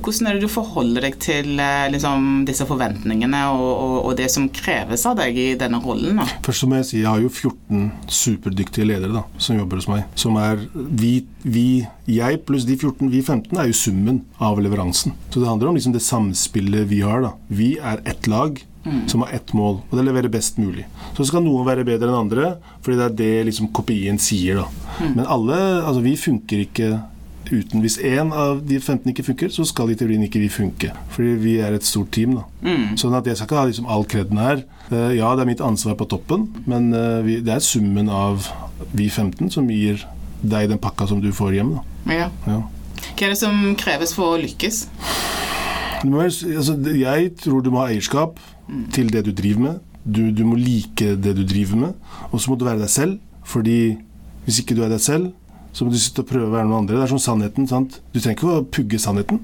hvordan er det du forholder deg til eh, liksom, disse forventningene og, og, og det som kreves av deg i denne rollen? Da? Først må jeg si jeg har jo 14 superdyktige ledere da, som jobber hos meg. Som er vi, vi, jeg pluss de 14, vi 15 er jo summen av leveransen. Så det handler om liksom det samspillet vi har. da. Vi er ett lag som har ett mål, og det leverer best mulig. Så skal noen være bedre enn andre, fordi det er det liksom kopien sier. da. Men alle, altså vi funker ikke uten Hvis én av de 15 ikke funker, så skal i teorien ikke vi funke. Fordi vi er et stort team. da. Sånn at jeg skal ikke ha liksom all kreden her. Eh, ja, det er mitt ansvar på toppen, men eh, vi, det er summen av vi 15 som gir deg den pakka som du får hjem. da. Ja. Ja. Hva er det som kreves for å lykkes? Må, altså, jeg tror du må ha eierskap til det du driver med. Du, du må like det du driver med, og så må du være deg selv. Fordi hvis ikke du er deg selv, så må du sitte og prøve å være noen andre. Det er som sannheten. sant? Du trenger ikke å pugge sannheten.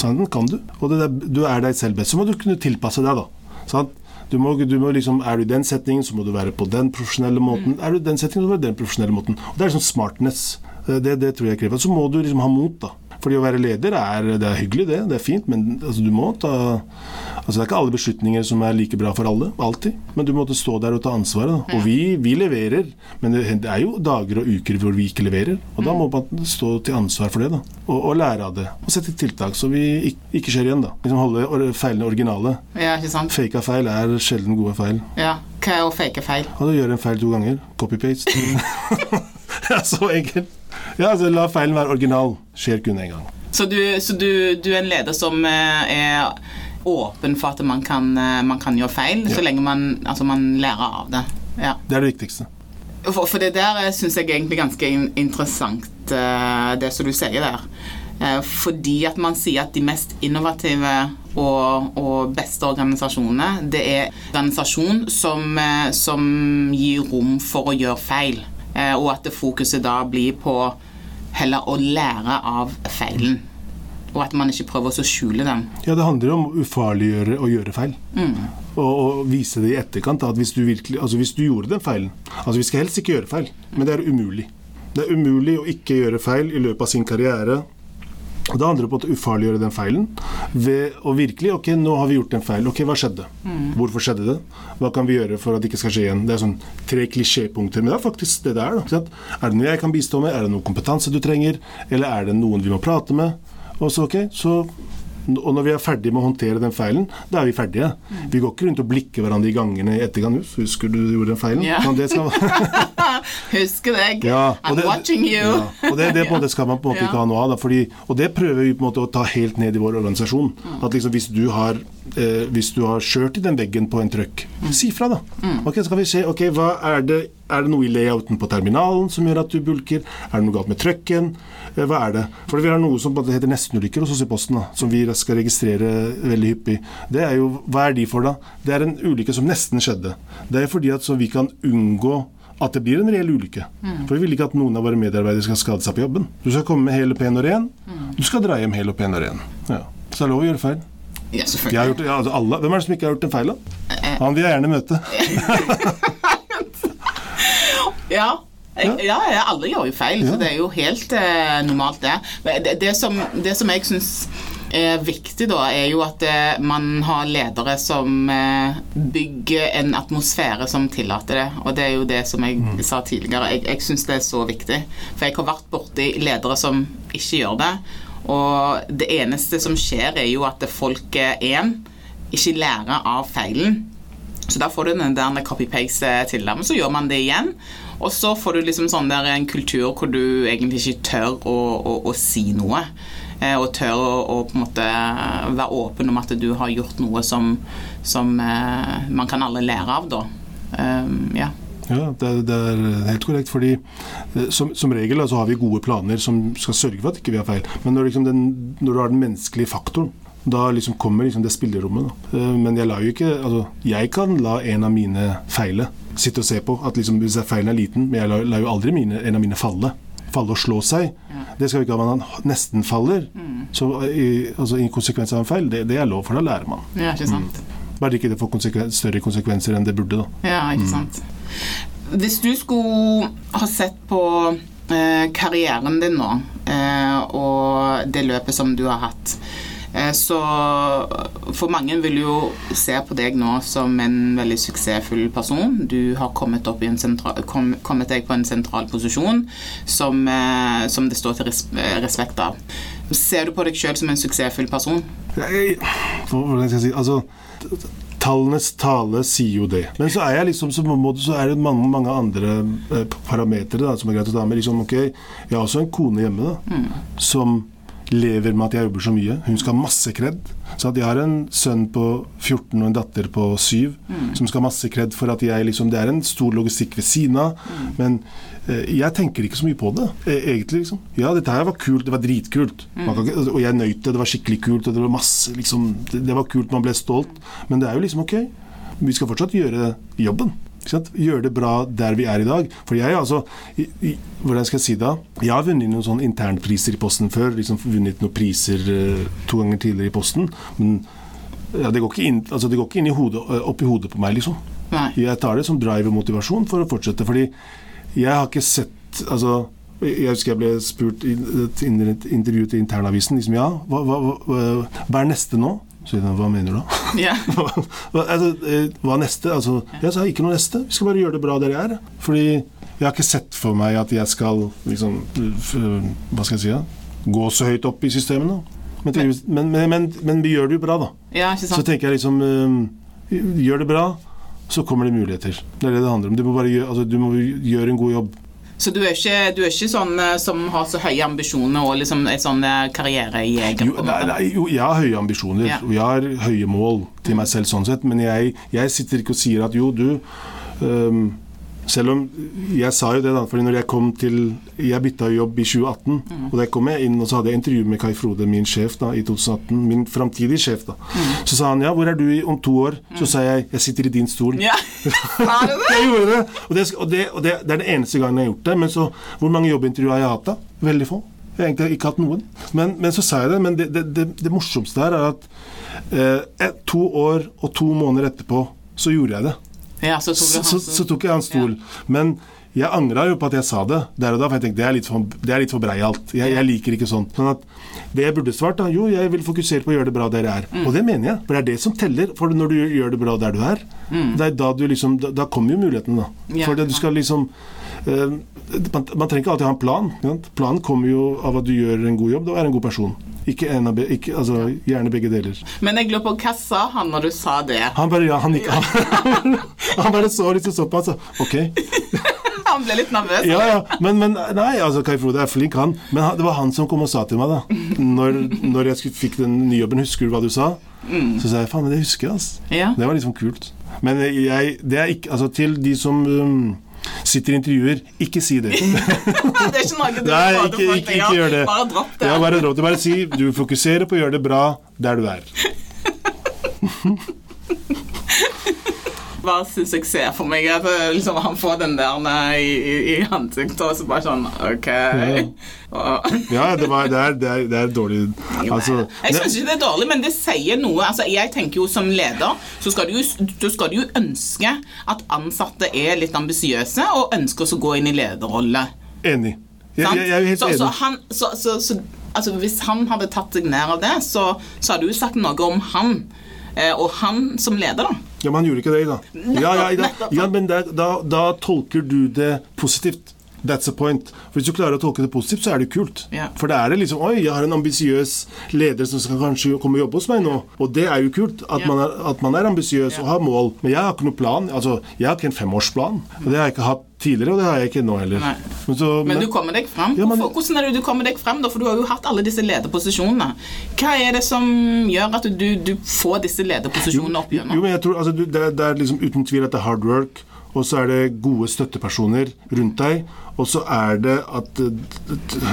Sannheten kan du. Og det der, du er deg selv best. Så må du kunne tilpasse deg, da. Sant? Du må, du må liksom, er du i den settingen, så må du være på den profesjonelle måten. Er du i den settingen, så må du være den profesjonelle måten. Og Det er sånn smartness. Det, det tror jeg krever. Så må du liksom ha mot, da. Fordi å være leder er, det er hyggelig, det. Det er fint, men altså, du må ta Altså, det er ikke alle beslutninger som er like bra for alle, alltid. Men du måtte stå der og ta ansvaret. Da. Og vi, vi leverer, men det, er jo dager og uker hvor vi ikke leverer. Og da må man stå til ansvar for det, da. Og, og lære av det. Og sette tiltak så vi ikke, ikke skjer igjen, da. Liksom holde or- feilene originale. Ja, ikke sant? Faka feil er sjelden gode feil. Ja. Hva er å fake feil? Og du gjør en feil to ganger. Copy-paste. det er så enkelt. Ja, altså La feilen være original. Skjer kun én gang. Så, du, så du, du er en leder som eh, er åpen for at man kan, eh, man kan gjøre feil, Ja. så lenge man, altså man lærer av det. Ja. Det er det viktigste. For, for det der syns jeg egentlig er ganske interessant, eh, det som du sier der. Eh, Fordi at man sier at de mest innovative og, og beste organisasjonene, det er organisasjon som, eh, som gir rom for å gjøre feil. Eh, Og at det fokuset da blir på heller å lære av feilen. Og at man ikke prøver å skjule den. Ja, det handler om å ufarliggjøre og gjøre feil. Og, og vise det i etterkant. At hvis du virkelig, altså hvis du gjorde den feilen Altså Vi skal helst ikke gjøre feil, men det er umulig. Det er umulig å ikke gjøre feil i løpet av sin karriere. Og Det handler om å ufarliggjøre den feilen ved å virkelig Ok, nå har vi gjort en feil. Ok, hva skjedde? Hvorfor skjedde det? Hva kan vi gjøre for at det ikke skal skje igjen? Det er sånn tre klisjépunkter, men det er faktisk det det er. da. Er det noe jeg kan bistå med? Er det noe kompetanse du trenger? Eller er det noen vi må prate med? Og så, ok, så og når vi er ferdige med å håndtere den feilen, da er vi ferdige. Vi går ikke rundt og blikker hverandre i gangene i etterkant. Husker du du gjorde den feilen? Ja. Sånn, det skal, Husker deg. Ja, I'm det- watching you. Ja, og det, det på en måte skal man på en måte ikke ha noe av. Fordi, og det prøver vi på en måte å ta helt ned i vår organisasjon. Mm. At liksom hvis du har eh, hvis du har kjørt i den veggen på en trøkk, Mm. si fra, da. Ok, så skal vi se, ok, hva er det er det noe i layouten på terminalen som gjør at du bulker? Er det noe galt med trøkken? Eh, Hva er det? For vi har noe som heter nestenulykker hos oss i Posten, da, som vi skal registrere veldig hyppig. Det er jo, Hva er de for, da? Det er en ulykke som nesten skjedde. Det er fordi at så vi kan unngå at det blir en reell ulykke. For vi vil ikke at noen av våre medarbeidere skal skade seg på jobben. Du skal komme hel og pen og ren. Du skal dra hjem hel og pen og ren. Ja. Så det er lov å gjøre feil. Ja, selvfølgelig. gjort, ja, altså alle. Hvem er det som ikke har gjort en feil, da? Han vil jeg gjerne møte. Ja. Ja, ja, alle gjør jo feil, så det er jo helt eh, normalt, det. Det, det, som, det som jeg syns er viktig, da, er jo at eh, man har ledere som eh, bygger en atmosfære som tillater det. Og det er jo det som jeg sa tidligere. Jeg, jeg syns det er så viktig. For jeg har vært borti ledere som ikke gjør det. Og det eneste som skjer, er jo at folk én ikke lærer av feilen. Så da får du den der copy-paste til dem, så gjør man det igjen. Og så får du liksom sånn der en kultur hvor du egentlig ikke tør å, å, å si noe. Eh, og tør å, å på en måte være åpen om at du har gjort noe som, som eh, man kan alle lære av, da. Um, ja. Ja, det det er helt korrekt. fordi eh, som, som regel så altså, har vi gode planer som skal sørge for at ikke vi har feil. Men når, liksom den, når du har den menneskelige faktoren, da liksom kommer liksom det spillerommet. Da. Eh, Men jeg ikke altså, Jeg kan la en av mine feile sitte og se på. at liksom, Hvis feilen er liten, men jeg lar, lar jo aldri mine, en av mine falle. Falle og slå seg. Det skal vi ikke ha. Man nesten faller. Så i, altså, i konsekvens av en feil, det, det er lov, for da lærer man. ja, ikke sant. Bare ikke det får konsekvens, større konsekvenser enn det burde. da. Ja, ikke sant. Hvis du skulle ha sett på eh, karrieren din nå, eh, og det løpet som du har hatt, eh, så For mange vil jo se på deg nå som en veldig suksessfull person. Du har kommet, opp i en sentral, kom, kommet deg på en sentral posisjon som, eh, som det står til eh, respekt av. Ser du på deg sjøl som en suksessfull person? Jeg, hvordan skal jeg si Altså, tallenes tale sier jo det. Men så er jeg liksom, så, på en måte, så er det mange, mange andre eh, parametere som er greit å ta med. Liksom, ok, jeg har også en kone hjemme da, som lever med at jeg jobber så mye. Hun skal ha masse kred. Så at jeg har en sønn på 14 og en datter på 7 som skal ha masse kred for at jeg liksom Det er en stor logistikk ved siden av, men eh, jeg tenker ikke så mye på det, eh, egentlig. liksom. Ja, dette her var kult, det var dritkult. Man kan ikke, og jeg nøyt det, det var skikkelig kult, og det var masse liksom, det, det var kult, man ble stolt. Men det er jo liksom ok. Vi skal fortsatt gjøre jobben. Gjøre det bra der vi er i dag. For jeg altså i, i, Hvordan skal jeg si det? Jeg har vunnet noen sånne internpriser i Posten før. liksom Vunnet noen priser uh, to ganger tidligere i Posten. Men ja, det, går ikke inn, altså, det går ikke inn i hodet, eh, opp i hodet på meg, liksom. Nei. Jeg tar det som drive og motivasjon for å fortsette. Fordi jeg har ikke sett Altså, jeg husker jeg ble spurt i et intervju til Internavisen. Liksom, ja, hva, hva, hva, hva er neste nå? Så jeg, hva mener du da? Yeah. hva, altså, eh, hva neste? Altså, jeg sa ikke noe neste. Vi skal bare gjøre det bra der jeg er. Fordi jeg har ikke sett for meg at jeg skal liksom Hva skal jeg si? da? Gå så høyt opp i systemene. Men, men, men, men, men vi gjør det jo bra, da. ja, ikke Så tenker jeg liksom eh, Gjør det bra, så kommer det muligheter. Det er det det handler om. Du må bare gjøre, altså, du må gjøre en god jobb. Så du er ikke, du er ikke sånn eh, som har så høye ambisjoner og liksom er sånn eh, karrierejeger? Jo, nei, nei, jo, jeg har høye ambisjoner, Ja. og jeg har høye mål til meg selv sånn sett, men jeg, jeg sitter ikke og sier at jo, du øhm, Selv om jeg sa jo det, da, fordi når jeg kom til Jeg bytta jobb i 2018, Mm. og da jeg kom jeg inn og så hadde jeg intervju med Kai Frode, min sjef da, i 2018. Min framtidige sjef, da. Mm. Så sa han ja, hvor er du om to år? Så sa jeg jeg sitter i din stol. Ja. Det? Jeg gjorde det! Og, det, og, det, og det, det er den eneste gangen jeg har gjort det. Men så, hvor mange jobbintervju har jeg hatt, da? Veldig få. Jeg har egentlig ikke hatt noen. Men, men så sa jeg det. Men det, det, det, det morsomste her er at eh, to år og to måneder etterpå så gjorde jeg det. Ja, så Så, så, tok jeg hans stol. Men jeg angra jo på at jeg sa det der og da, for jeg tenkte det er litt for, det er litt for breialt. Jeg, jeg liker ikke sånt. Sånn at det jeg burde svart, da Jo, jeg vil fokusere på å gjøre det bra der jeg er. Mm. Og det mener jeg. For det er det som teller. For når du gjør det bra der du er, det er da du liksom Da, da kommer jo muligheten, da. Mm. Ja, for det, du skal liksom uh, man, man trenger ikke alltid ha en plan. Planen kommer jo av at du gjør en god jobb og er en god person. Ikke en av ikke, altså, gjerne begge deler. Men jeg lurer på, hva sa han når du sa det? Han bare ja, han ikke Han, han bare så litt såpass. Ok. Han ble litt nervøs. Ja, ja. Men, men nei, altså, Kai Frode er flink, han. Men han, det var han som kom og sa til meg, da. Når, når jeg fikk den nye jobben, husker du hva du sa? Så sa jeg faen, men det husker jeg, altså. Ja. Det var liksom kult. Men jeg, det er ikke Altså, til de som um, sitter i intervjuer, ikke si det. det er ikke noe du Nei, råder ikke, ikke, ikke gjør det. Bare dropp det. Ja, bare dropp det. Bare si du fokuserer på å gjøre det bra der du er. Syns jeg ser for meg at eh, liksom, han får den der nei, i, i, ansiktet, og så bare sånn OK. Og, Ja, det, var, det, er, det, er, det er dårlig Altså jeg syns ikke det er dårlig, men det sier noe. Altså, jeg tenker jo Som leder så skal du, jo- skal du jo ønske at ansatte er litt ambisiøse og ønsker å gå inn i lederrolle. Enig. Jeg, jeg, jeg er helt så, så han, så, så, så, altså, hvis han hadde tatt seg nær av det, så, så hadde du sagt noe om han. Eh, og han som leder, da. Ja, Men han gjorde ikke det, da. Ja, ja, da, nettopp. ja men der, da, da tolker du det positivt. That's the point. For Hvis du klarer å tolke det positivt, så er det kult. Yeah. For da er det liksom Oi, jeg har en ambisiøs leder som skal kanskje komme og jobbe hos meg nå. Og det er jo kult. At yeah. man er, at man er ambisiøs og har mål. Men jeg har ikke noen plan. Altså, Jeg har ikke en femårsplan. Og det har jeg ikke hatt tidligere, og det har jeg ikke nå heller. Men, så, Men du kommer deg frem. Ja, men- Hvordan er det du kommer deg frem, da? For du har jo hatt alle disse lederposisjonene. Hva er det som gjør at du, du får disse lederposisjonene opp Jo, gjennom? men jeg tror, altså, det, det er liksom uten tvil at det er hard work, og så er det gode støttepersoner rundt deg, og så er det at eh,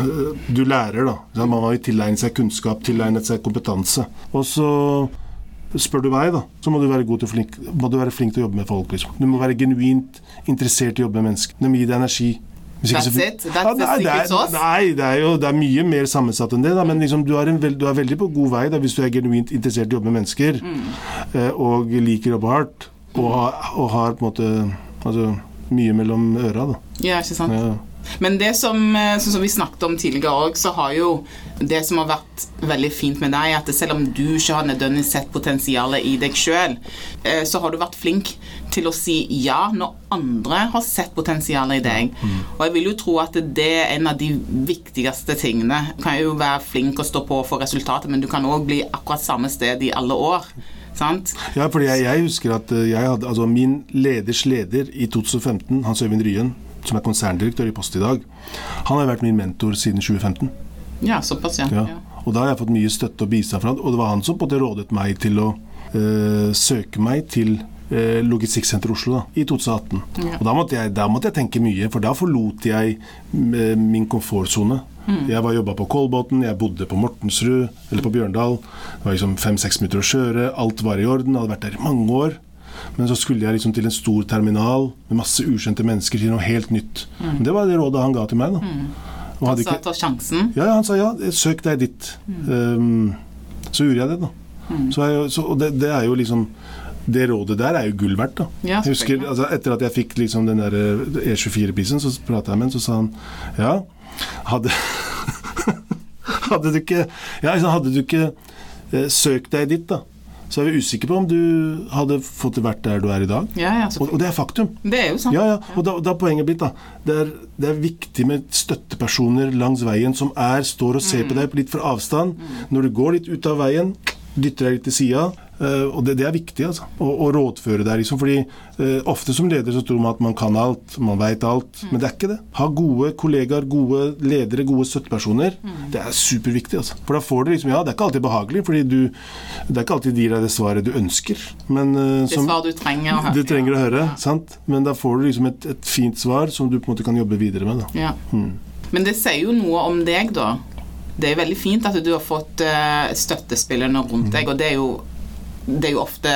du lærer, da. Man har jo tilegnet seg kunnskap, tilegnet seg kompetanse. Og så Spør du meg, da, så må du være, god til flink, må du være flink til å jobbe med folk. Liksom. Du må være genuint interessert i å jobbe med mennesker. De gi deg energi. That's så- it? That's ja, nei, det er? Nei, det er jo det er mye mer sammensatt enn det. Da, men liksom, du, er en veld, du er veldig på god vei da, hvis du er genuint interessert i å jobbe med mennesker Mm. eh, og liker å jobbe hardt og, og har på en måte altså, mye mellom øra. Da. Ja, ikke sant? Ja. Men det som, eh, sånn som vi snakket om tidligere òg, så har jo det som har vært veldig fint med deg, at selv om du ikke har nødvendigvis sett potensialet i deg sjøl, så har du vært flink til å si ja når andre har sett potensialet i deg. Og jeg vil jo tro at det er en av de viktigste tingene. Du kan jo være flink og stå på for resultatet, men du kan òg bli akkurat samme sted i alle år. Sant? Ja, fordi jeg, jeg husker at eh, jeg hadde, altså min leders leder i 2015, Hans Øyvind Ryen, som er konserndirektør i Post i dag, han har vært min mentor siden 2015. Ja, såpass, ja. Ja. Og da har jeg fått mye støtte og bistand fra han, og det var han som på en måte rådet meg til å øh, søke meg til eh, Logistikksenter Oslo da, i 2018. Ja. Og da måtte, jeg, da måtte jeg tenke mye, for da forlot jeg eh, min komfortsone. Mm. Jeg var jobba på Kolbotn, jeg bodde på Mortensrud eller på Bjørndal. Det var liksom fem-seks minutter å kjøre, alt var i orden, jeg hadde vært der i mange år. Men så skulle jeg liksom til en stor terminal med masse ukjente mennesker til noe helt nytt. Men det var det rådet han ga til meg. da. Han sa ikke... ta sjansen. ja, ja, han sa ja, søk deg dit. Um, så gjorde jeg det, da. Så er jo, så, og det, det er jo liksom Det rådet der er jo gull verdt, da. Ja, jeg husker, altså, Etter at jeg fikk liksom den der eh, E24-prisen, så prata jeg med ham, så sa han ja, hadde Hadde du ikke Ja, hadde du ikke eh, søkt deg dit, da, så er vi usikre på om du hadde fått vært der du er i dag. Ja, ja, Og, og det er faktum. Det er jo sant. Ja, ja, og da, da poenget blitt da det er, det er viktig med støttepersoner langs veien som er, står og ser på deg på litt fra avstand. Når du går litt ut av veien, dytter deg litt til sida, og det, det, er viktig, altså. Å, å rådføre der, liksom. Fordi uh, ofte som leder så tror man at man kan alt, man veit alt. Mm. Men det er ikke det. Ha gode kollegaer, gode ledere, gode støttepersoner. Mm. Det er superviktig, altså. For da får du liksom Ja, det er ikke alltid behagelig, fordi du Det er ikke alltid de gir deg det svaret du ønsker. Men, uh, det svar du trenger å høre. Du trenger å høre, ja. sant. Men da får du liksom et, et, fint svar som du på en måte kan jobbe videre med, da. Ja. Mm. Men det sier jo noe om deg, da. Det er veldig fint at du har fått uh, støttespillerne rundt deg, og det er jo det er jo ofte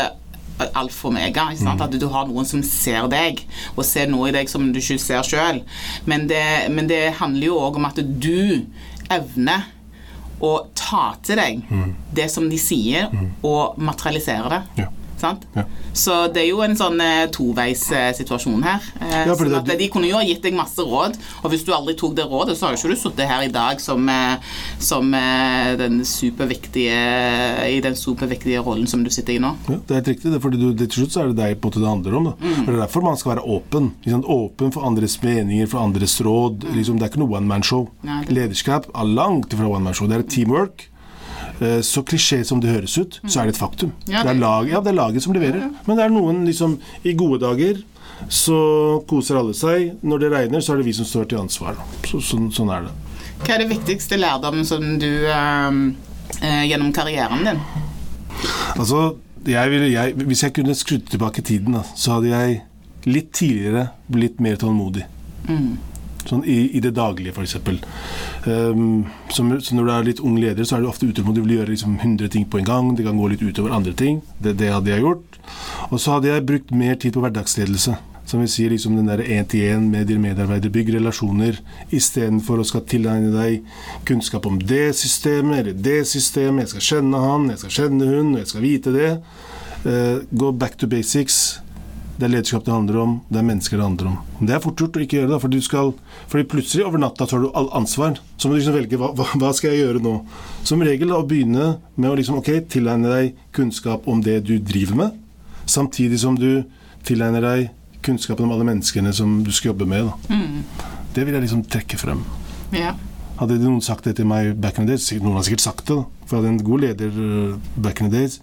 alfa og omega. Mm. At du har noen som ser deg, og ser noe i deg som du ikke ser sjøl. Men, men, det handler jo òg om at du evner å ta til deg mm. det som de sier, mm. og materialisere det. Ja. Ja. Så det er jo en sånn eh, toveissituasjon her. Eh, ja, sånn at de kunne jo ha gitt deg masse råd, og hvis du aldri tok det rådet, så har jo ikke du sittet her i dag som, eh, som eh, den superviktige i den superviktige rollen som du sitter i nå. Ja, det er helt riktig, det, for til slutt så er det deg på det handler om. Da. Mm. Det er derfor man skal være åpen. Liksom, åpen for andres meninger, for andres råd. Mm. Liksom, det er ikke noe one man show. Lederskap er langt fra one man show. Det er teamwork. Eh, så klisjé som det høres ut, så er det et faktum. Ja, det, er lag, ja, det er laget som leverer. Men det er noen liksom I gode dager så koser alle seg. Når det regner, så er det vi som står til ansvar. Så, sånn, sånn, er det. Hva er det viktigste lærdommen som du øh, øh, gjennom karrieren din? Altså, jeg ville, jeg, Hvis jeg kunne skrudd tilbake tiden, da, så hadde jeg litt tidligere blitt mer tålmodig. Mm. Sånn i, i det daglige, f.eks. Um, så, så når du er litt ung leder, så er du ofte utålmodig. Du vil gjøre liksom 100 ting på en gang. Det kan gå litt utover andre ting. Det, det hadde jeg gjort. Og så hadde jeg brukt mer tid på hverdagsledelse. Som vi sier, liksom den én-til-én med dine medarbeidere. Bygg relasjoner istedenfor å skal tilegne deg kunnskap om det systemet eller det systemet. Jeg skal kjenne han, jeg skal kjenne hun, og jeg skal vite det. Uh, gå back to basics. Det er lederskap det handler om, det er mennesker det handler om. Det er fort gjort å ikke gjøre det, for du skal, fordi plutselig over natta tar du all ansvar. Så må du liksom velge hva, hva, skal jeg gjøre nå. Som regel å begynne med å liksom, okay, tilegne deg kunnskap om det du driver med, samtidig som du tilegner deg kunnskapen om alle menneskene som du skal jobbe med. Mm. Det vil jeg liksom trekke frem. Ja. Hadde noen sagt det til meg back in the days, noen har sikkert sagt det, for jeg hadde en god leder uh, back in the days,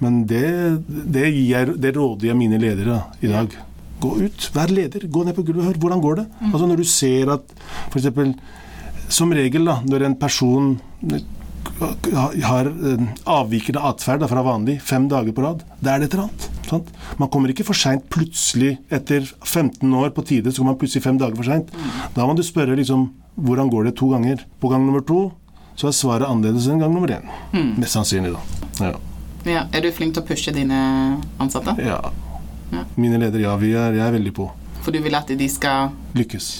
men det, det, jeg, det råder jeg mine ledere i dag. Gå ut, vær leder, gå ned på gulvet og hør hvordan går det. Mm. Altså Når du ser at f.eks. Som regel, da, når en person har avvikende atferd fra vanlig fem dager på rad, da er det et eller annet. Sant? Man kommer ikke for seint plutselig etter 15 år på tide, så kommer man plutselig fem dager for seint. Mm. Da må du spørre liksom hvordan går det to ganger? På gang nummer to så er svaret annerledes enn gang nummer én. Mm. Mest sannsynlig, da. Ja. ja. Er du flink til å pushe dine ansatte? Ja. ja. Mine ledere, ja. Vi er, jeg er veldig på. For du vil at de skal Lykkes.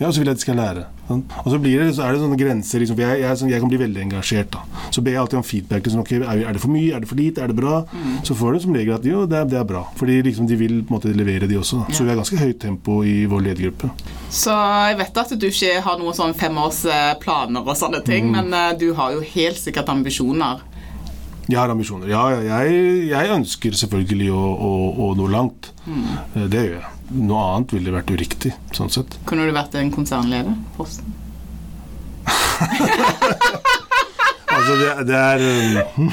Ja, og så vil jeg at de skal lære. Sånn. Og så, det, så, er det sånne grenser. Liksom, jeg, jeg, jeg, kan bli veldig engasjert. Da. Så ber jeg alltid om feedback. Liksom, okay, er, det for mye? Er det for lite? Er det bra? Mm. Så får du som regel at jo, det er, det er bra. Fordi liksom, de vil måte levere, de også. Da. Så vi har ganske høyt tempo i vår ledergruppe. Så jeg vet at du ikke har noen sånn femårsplaner og sånne ting, mm. men uh, du har jo helt sikkert ambisjoner. Jeg har ambisjoner. Ja, jeg, jeg ønsker selvfølgelig å, å, å nå langt. Mm. Eh, det gjør jeg. Noe annet ville vært uriktig, sånn sett. Kunne du vært en konsernleder? Posten? altså, det, det er um,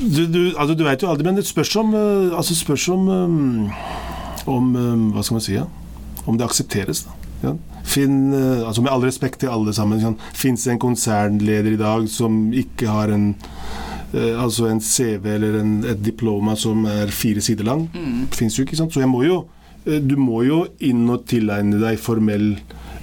du, du, altså, du veit jo aldri, men det spørs om, uh, altså, spørs om, um, om um, Hva skal man si? Ja? Om det aksepteres. da. Ja? Finn, uh, altså Med all respekt til alle sammen, sånn, fins det en konsernleder i dag som ikke har en Eh, altså en CV eller en, et diploma som er fire sider lang. Mm. Fins jo ikke, sant. Så jeg må jo, eh, du må jo inn og tilegne deg formell,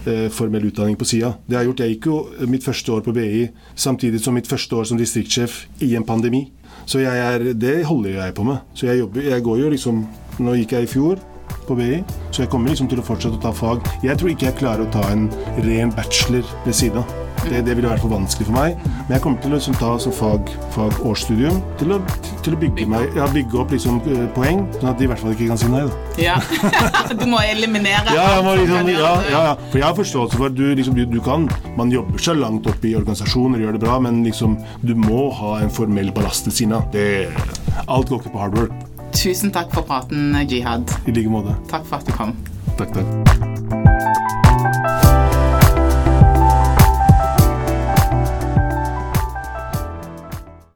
eh, formell utdanning på sida. Det har jeg gjort. Jeg gikk jo mitt første år på BI samtidig som mitt første år som distriktssjef i en pandemi. Så er, det holder jeg på med. Så jeg jobber, jeg går jo liksom Nå gikk jeg i fjor på BI, så jeg kommer liksom til å fortsette å ta fag. Jeg tror ikke jeg klarer å ta en ren bachelor ved siden av. Det, det ville vært for vanskelig for meg. Men jeg kommer til å liksom, ta som fag, fag årsstudium til å, til å bygge, meg, ja, bygge, opp liksom, eh, poeng, sånn at de i hvert fall ikke kan si nei. Da. Ja. du må eliminere ja, må liksom, ja, ja, ja, For jeg har forståelse for at du, liksom, du, du, kan Man jobber seg langt opp i organisasjoner og gjør det bra, men liksom, du må ha en formell ballast ved siden av. Alt går ikke på hard work. Tusen takk for praten, Jihad. I like måte. Takk for at du kom. Takk, takk.